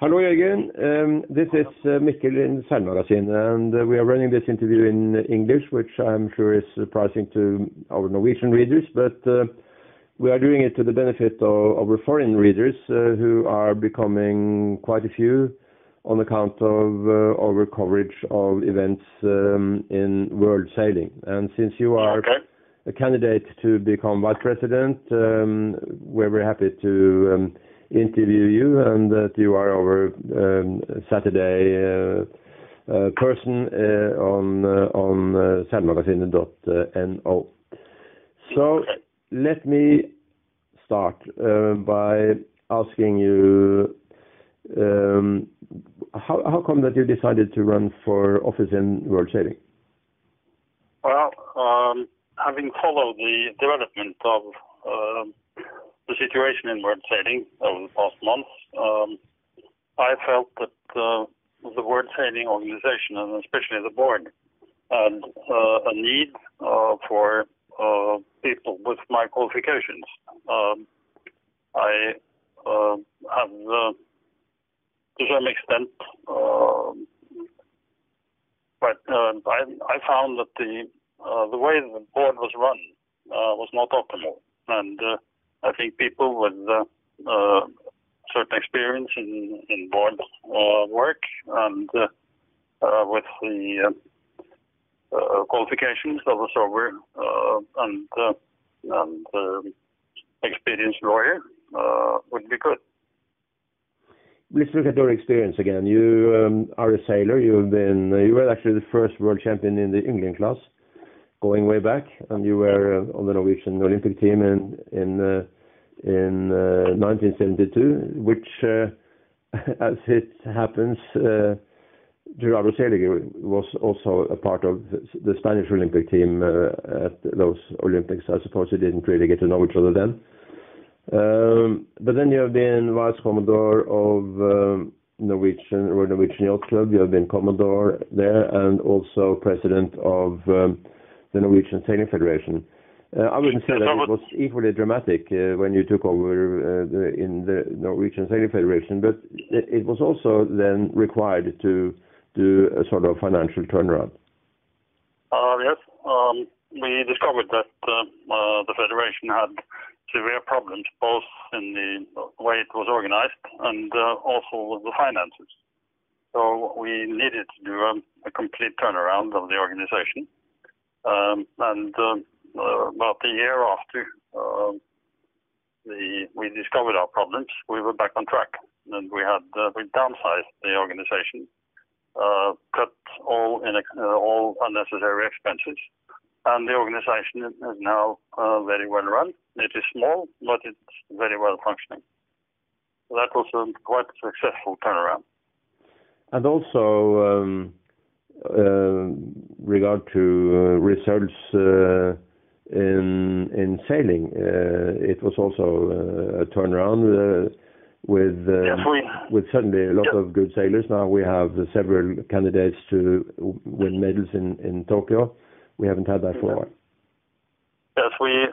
Hello again. Um, this is uh, Mikkel in Seilmagasinet, and uh, we are running this interview in English, which I'm sure is surprising to our Norwegian readers. But uh, we are doing it to the benefit of our foreign readers, who are becoming quite a few on account of our coverage of events um, in world sailing. And since you are- Okay. A candidate to become vice president, um, we're very happy to interview you and that you are our um, Saturday uh, uh, person uh, on on seilmagasinet.no. So Let me start by asking you um, how how come that you decided to run for office in World Sailing? Well, um, having followed the development of the situation in World Sailing over the past months, um, I felt that uh, the World Sailing Organization, and especially the board, had uh, a need uh, for people with my qualifications. Um, I have to some extent, um, but I found that the way the board was run was not optimal. I think people with uh, uh, certain experience in board uh, work and with the qualifications of a sober and experienced lawyer would be good. Let's look at your experience again. You um, are a sailor. You were actually the first world champion in the Yngling class going way back, and you were uh, on the Norwegian Olympic team in 1972, uh, uh, which, as it happens, Gerardo Seeliger was also a part of the Spanish Olympic team at those Olympics. I suppose you didn't really get to know each other then. Um, but then. You have been vice commodore of um, Norwegian, Norwegian Yacht Club. You have been commodore there and also president of um, the Norwegian Sailing Federation. Uh, I wouldn't say that it was equally dramatic uh, when you took over uh, in the Norwegian Sailing Federation, but it was also then required to do a sort of financial turnaround. Yes. Um, we discovered that the federation had severe problems, both in the way it was organized and also with the finances. So we needed to do a complete turnaround of the organization. Um, and um, uh, about a year after um, we discovered our problems, we were back on track, and we had uh, we downsized the organization, uh, cut uh, all unnecessary expenses, and the organization is now very well run. It is small, but it's very well functioning. That was a quite successful turnaround. And also, regard to uh, results uh, in sailing, uh, it was also a turnaround with- Yes. With suddenly a lot of good sailors. Now we have several candidates to win medals in Tokyo. We haven't had that for a while. Yes, we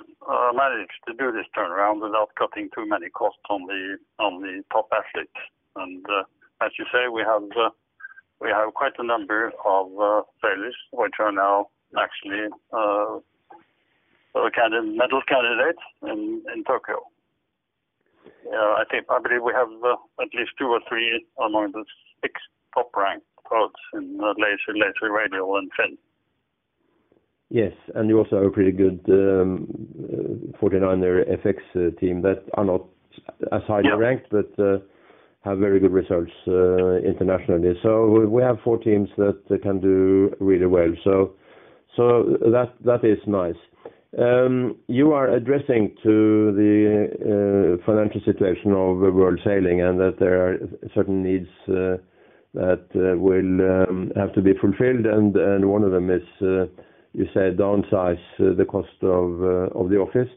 managed to do this turnaround without cutting too many costs on the top athletes. And as you say, we have quite a number of uh, sailors which are now actually uh, medal candidates in in Tokyo. I think I believe we have uh, at least two or three among the six top-ranked boats in laser, laser radial, and Finn. Yes. And you also have a pretty good um, 49er FX team that are not as highly ranked, but have very good results uh, internationally. So we have four teams that can do really well. So that is nice. Um, you are addressing to the uh, financial situation of World Sailing and that there are certain needs uh, that will um, have to be fulfilled, and one of them is, you said downsize the cost of the office.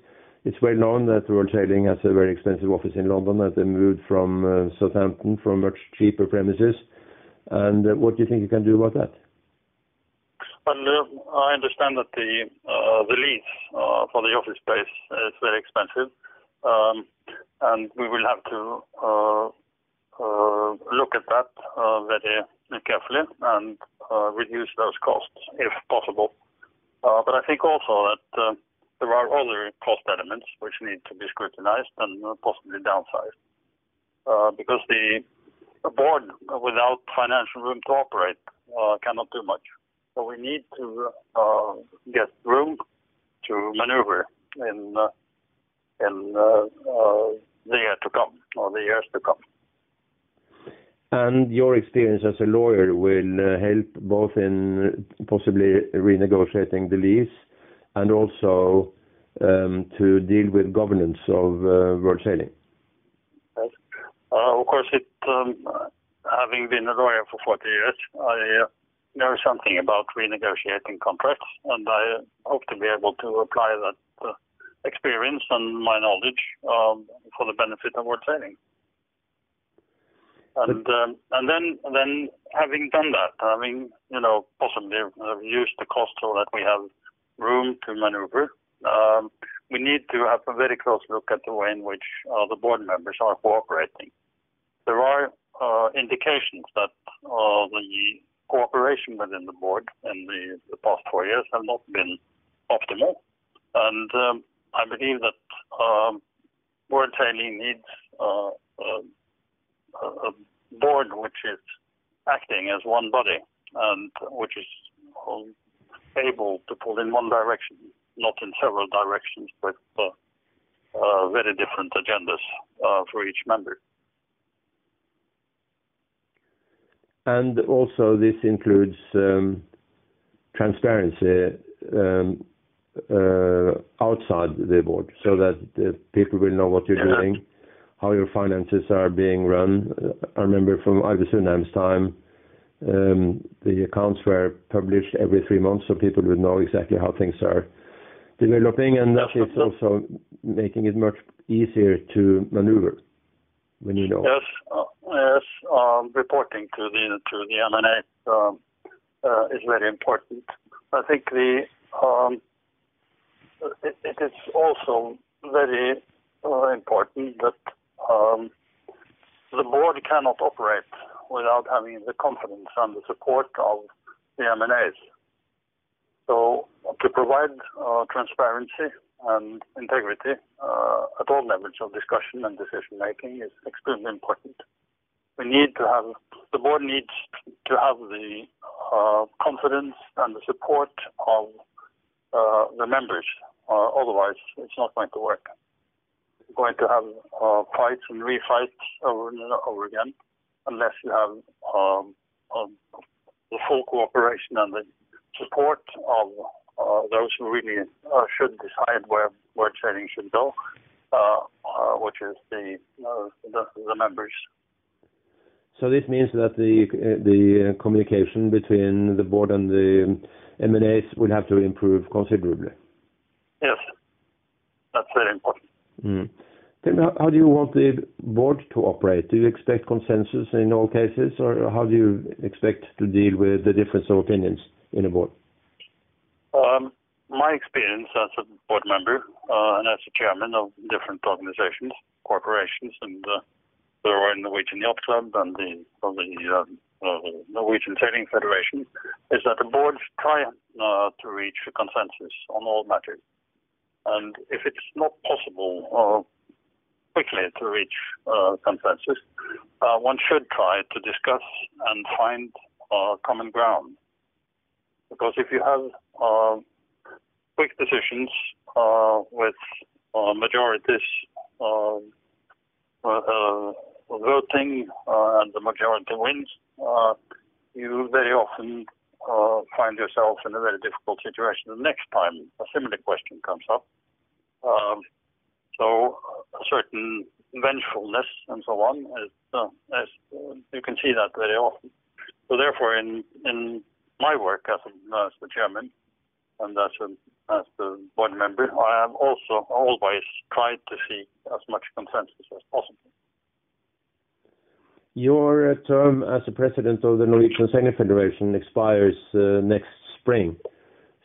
It's well known that World Sailing has a very expensive office in London, that they moved from uh, Southampton from much cheaper premises. And uh, what do you think you can do about that? Uh, I understand that the lease for the office space is very expensive. Um and we will have to look at that very carefully and reduce those costs if possible. But I think also that there are other cost elements which need to be scrutinized and uh, possibly downsized. Uh, because the board without financial room to operate uh, cannot do much. So we need to get room to maneuver in the year to come or the years to come. And your experience as a lawyer will help both in possibly renegotiating the lease and also um, to deal with governance of uh, World Sailing. Yes. Uh, of course, um, having been a lawyer for 40 years, I uh, know something about renegotiating contracts, and I hope to be able to apply that experience and my knowledge um, for the benefit of World Sailing. And then, having done that, having you know, possibly reduced the cost so that we have room to maneuver, um, we need to have a very close look at the way in which uh, the board members are cooperating. There are uh, indications that uh, the cooperation within the board in the past four years have not been optimal. And um, I believe that um, World Sailing needs a board which is acting as one body and which is um, able to pull in one direction, not in several directions with uh, uh, very different agendas uh, for each member. And also this includes um, transparency um, outside the board so that the people will know what you're doing, how your finances are being run. I remember from Arve Sundheim's time, Um, the accounts were published every three months, so people would know exactly how things are developing, and that is also making it much easier to maneuver when you know. Yes. Uh, yes, um, Reporting to the MNA um, uh, is very important. I think the it is also very uh, important that the board cannot operate without having the confidence and the support of the MNAs. So to provide uh, transparency and integrity uh, at all levels of discussion and decision-making is extremely important. We need to have the board needs to have the uh, confidence and the support of the members, otherwise it's not going to work. We're going to have fights and refights over and over again unless you have um, um, the full cooperation and the support of uh, those who really uh, should decide where World Sailing should go, uh, which is the the members. So this means that the communication between the board and the MNAs will have to improve considerably. Yes. That's very important. Hmm. How do you want the board to operate? Do you expect consensus in all cases, or how do you expect to deal with the difference of opinions in a board? Um, my experience as a board member uh, and as a chairman of different organizations, corporations, and uh, the Royal Norwegian Yacht Club and um, the Norwegian Sailing Federation, is that the boards try uh, to reach a consensus on all matters. And if it's not possible quickly to reach uh, consensus, uh, one should try to discuss and find uh, common ground. Because if you have quick decisions with majorities um, voting and the majority wins, you very often find yourself in a very difficult situation the next time a similar question comes up. Um, A certain vengefulness and so on, uh, uh, you can see that very often. So therefore, in in my work as a, as the chairman and as the board member, I have also always tried to seek as much consensus as possible. Your uh, term as the president of the Norwegian Sailing Federation expires next spring.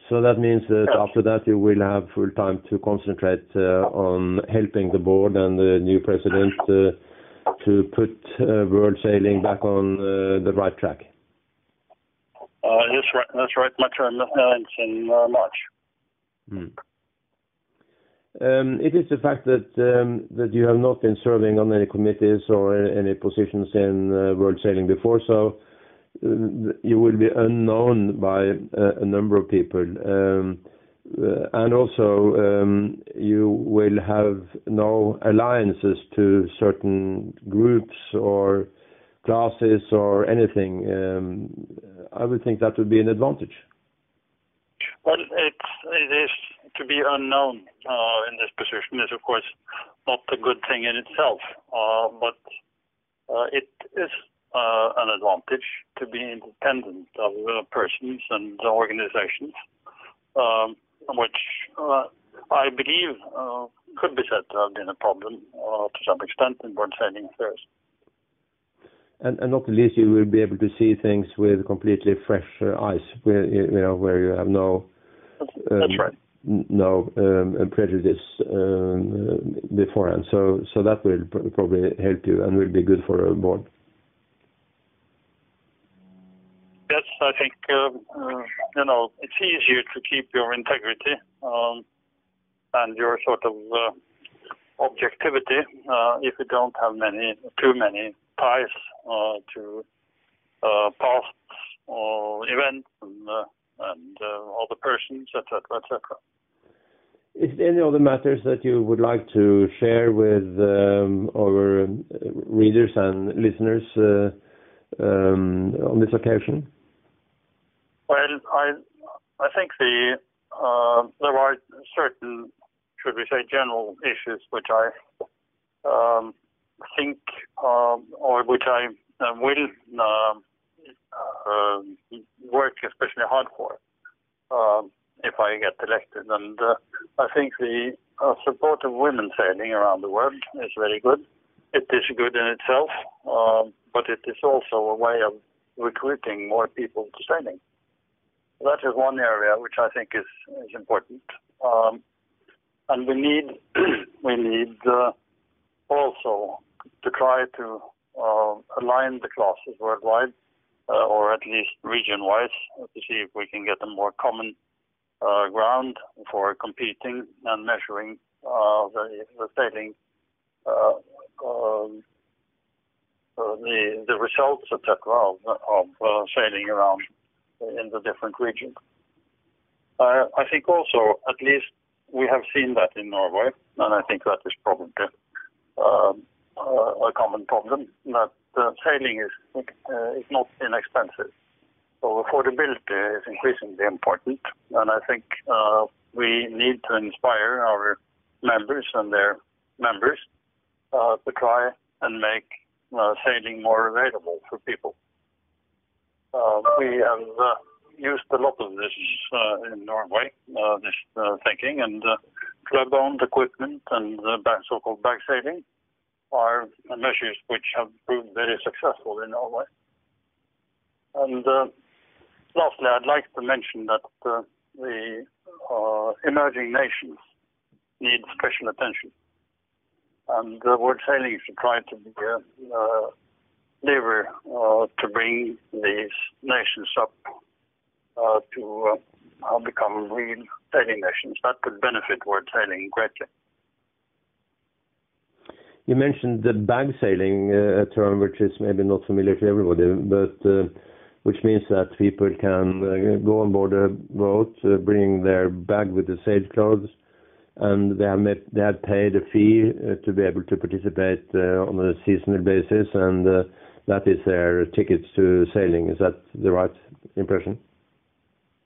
So that means that after that, you will have full time to concentrate uh, on helping the board and the new president uh, to put uh, world sailing back on the right track? That's right. That's right. My term ends in March. Hmm. Um, it is the fact um, that you have not been serving on any committees or any positions in World Sailing before, so Uh, you will be unknown by uh, a number of people. Um, uh, and also, um, you will have no alliances to certain groups or classes or anything. Um, I would think that would be an advantage. Well, it is to be unknown in this position is of course not a good thing in itself. But it is Uh, an advantage to be independent of uh, persons and organizations, um, which uh, I believe could be said to have been a problem to some extent in World Sailing affairs. And not the least, you will be able to see things with completely fresh eyes, where you know where you have no That's um, right. No um, prejudice beforehand. So so that will probably help you and will be good for our board. Yes, I think, um, uh, you know, it's easier to keep your integrity, um, and your sort of uh, objectivity, uh, if you don't have many too many ties to past events and other persons, etc., cetera, et cetera. Is there any other matters that you would like to share with um, our readers and listeners on this occasion? Well, I think uh, there are certain, should we say, general issues which I um, think um, or which I um, will uh, work especially hard for if I get elected. And uh, I think the support of women sailing around the world is very good. It is good in itself, but it is also a way of recruiting more people to sailing. That is one area which I think is important. Um, and we need we need uh, also to try to uh, align the classes worldwide, uh, or at least region-wise, to see if we can get a more common uh, ground for competing and measuring the sailing, um, the results, et cetera, of sailing around in the different regions. Uh, I think also at least we have seen that in Norway, and I think that is probably um, uh, a common problem, that uh, sailing is not inexpensive. So affordability is increasingly important. And I think we need to inspire our members and their members to try and make sailing more available for people. Um, we have uh, used a lot of this uh, in Norway, uh, this thinking and club-owned equipment and so-called bag sailing are measures which have proved very successful in Norway. And uh, lastly, I'd like to mention that the emerging nations need special attention. And uh, World Sailing should try to deliver uh, to bring these nations up uh, to uh, become real sailing nations that could benefit World Sailing greatly. You mentioned the bag sailing, a term which is maybe not familiar to everybody, but which means that people can go on board a boat, bring their bag with the sail clothes, and they have paid a fee to be able to participate on a seasonal basis, and that is their tickets to sailing. Is that the right impression?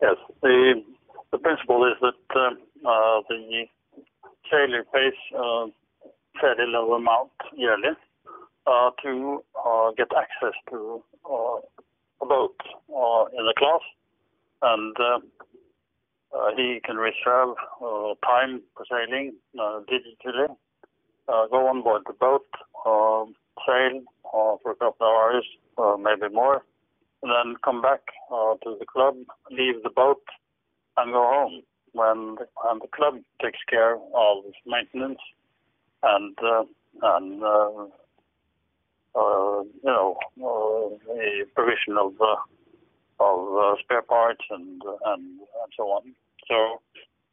Yes. The principle is that um, uh, the sailor pays a fairly low amount yearly uh, to uh, get access to a boat in the class. And he can reserve time for sailing digitally, go on board the boat, um, sail for a couple of hours or maybe more, and then come back to the club, leave the boat and go home when the club takes care of maintenance and uh, you know, uh, the provision of uh, of uh, spare parts and, and and so on. So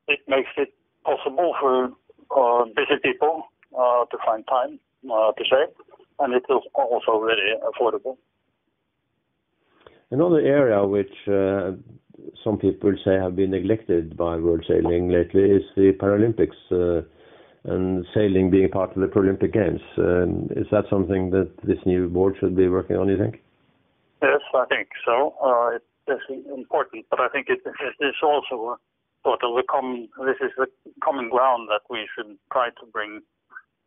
it makes it possible for uh, busy people uh, to find time uh, to save, and it is also very affordable. Another area which uh, some people say have been neglected by world sailing lately is the Paralympics uh, and sailing being part of the Paralympic Games. Um, is that something that this new board should be working on, you think? Yes, I think so. Uh, it is important, but I think it, it is also sort of a common, this is a common ground that we should try to bring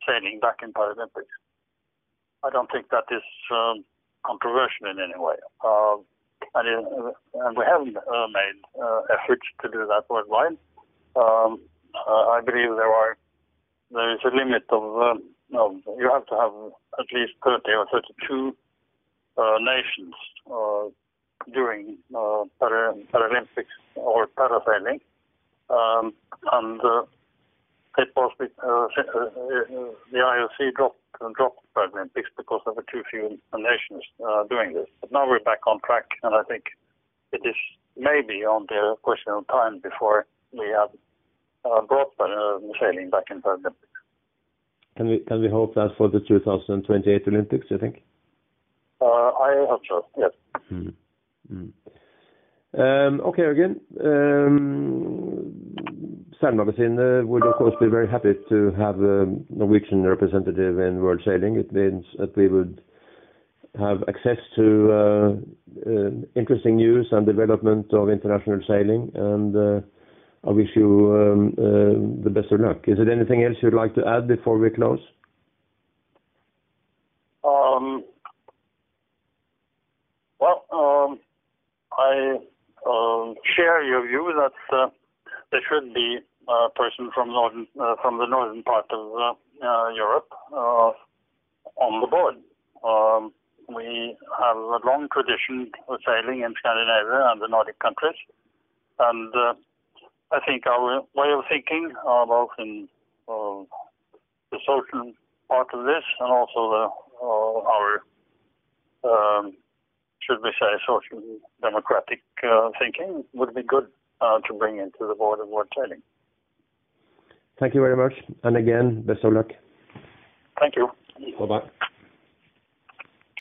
sailing back in Paralympics. I don't think that is um, controversial in any way. Uh, and, and, we have uh, made uh, efforts to do that worldwide. Um, uh, I believe there are there is a limit of, um, no, you have to have at least 30 or 32 uh, nations during para Paralympics or parasailing. Um, and it was the IOC dropped dropped Paralympics because there were too few nations uh, doing this. But now we're back on track, and I think it is maybe on the question of time before we have uh, brought uh, sailing back in Paralympics. Can we can we hope that for the 2028 Olympics? You think? Uh, I hope so. Yes. Mm. Mm. Um, okay, again. Um, Seilmagasinet would, of course, be very happy to have a Norwegian representative in World Sailing. It means that we would have access to uh, uh, interesting news and development of international sailing, and uh, I wish you um, the best of luck. Is there anything else you'd like to add before we close? Well, I share your view that uh, there should be a person from northern uh, from the northern part of uh, uh, Europe on the board. Um, we have a long tradition of sailing in Scandinavia and the Nordic countries, and I think our way of thinking, both in the social part of this and also the, our um, should we say, social democratic uh, thinking would be good uh, to bring into the board of World Sailing. Thank you very much. And again, best of luck. Thank you. Bye-bye.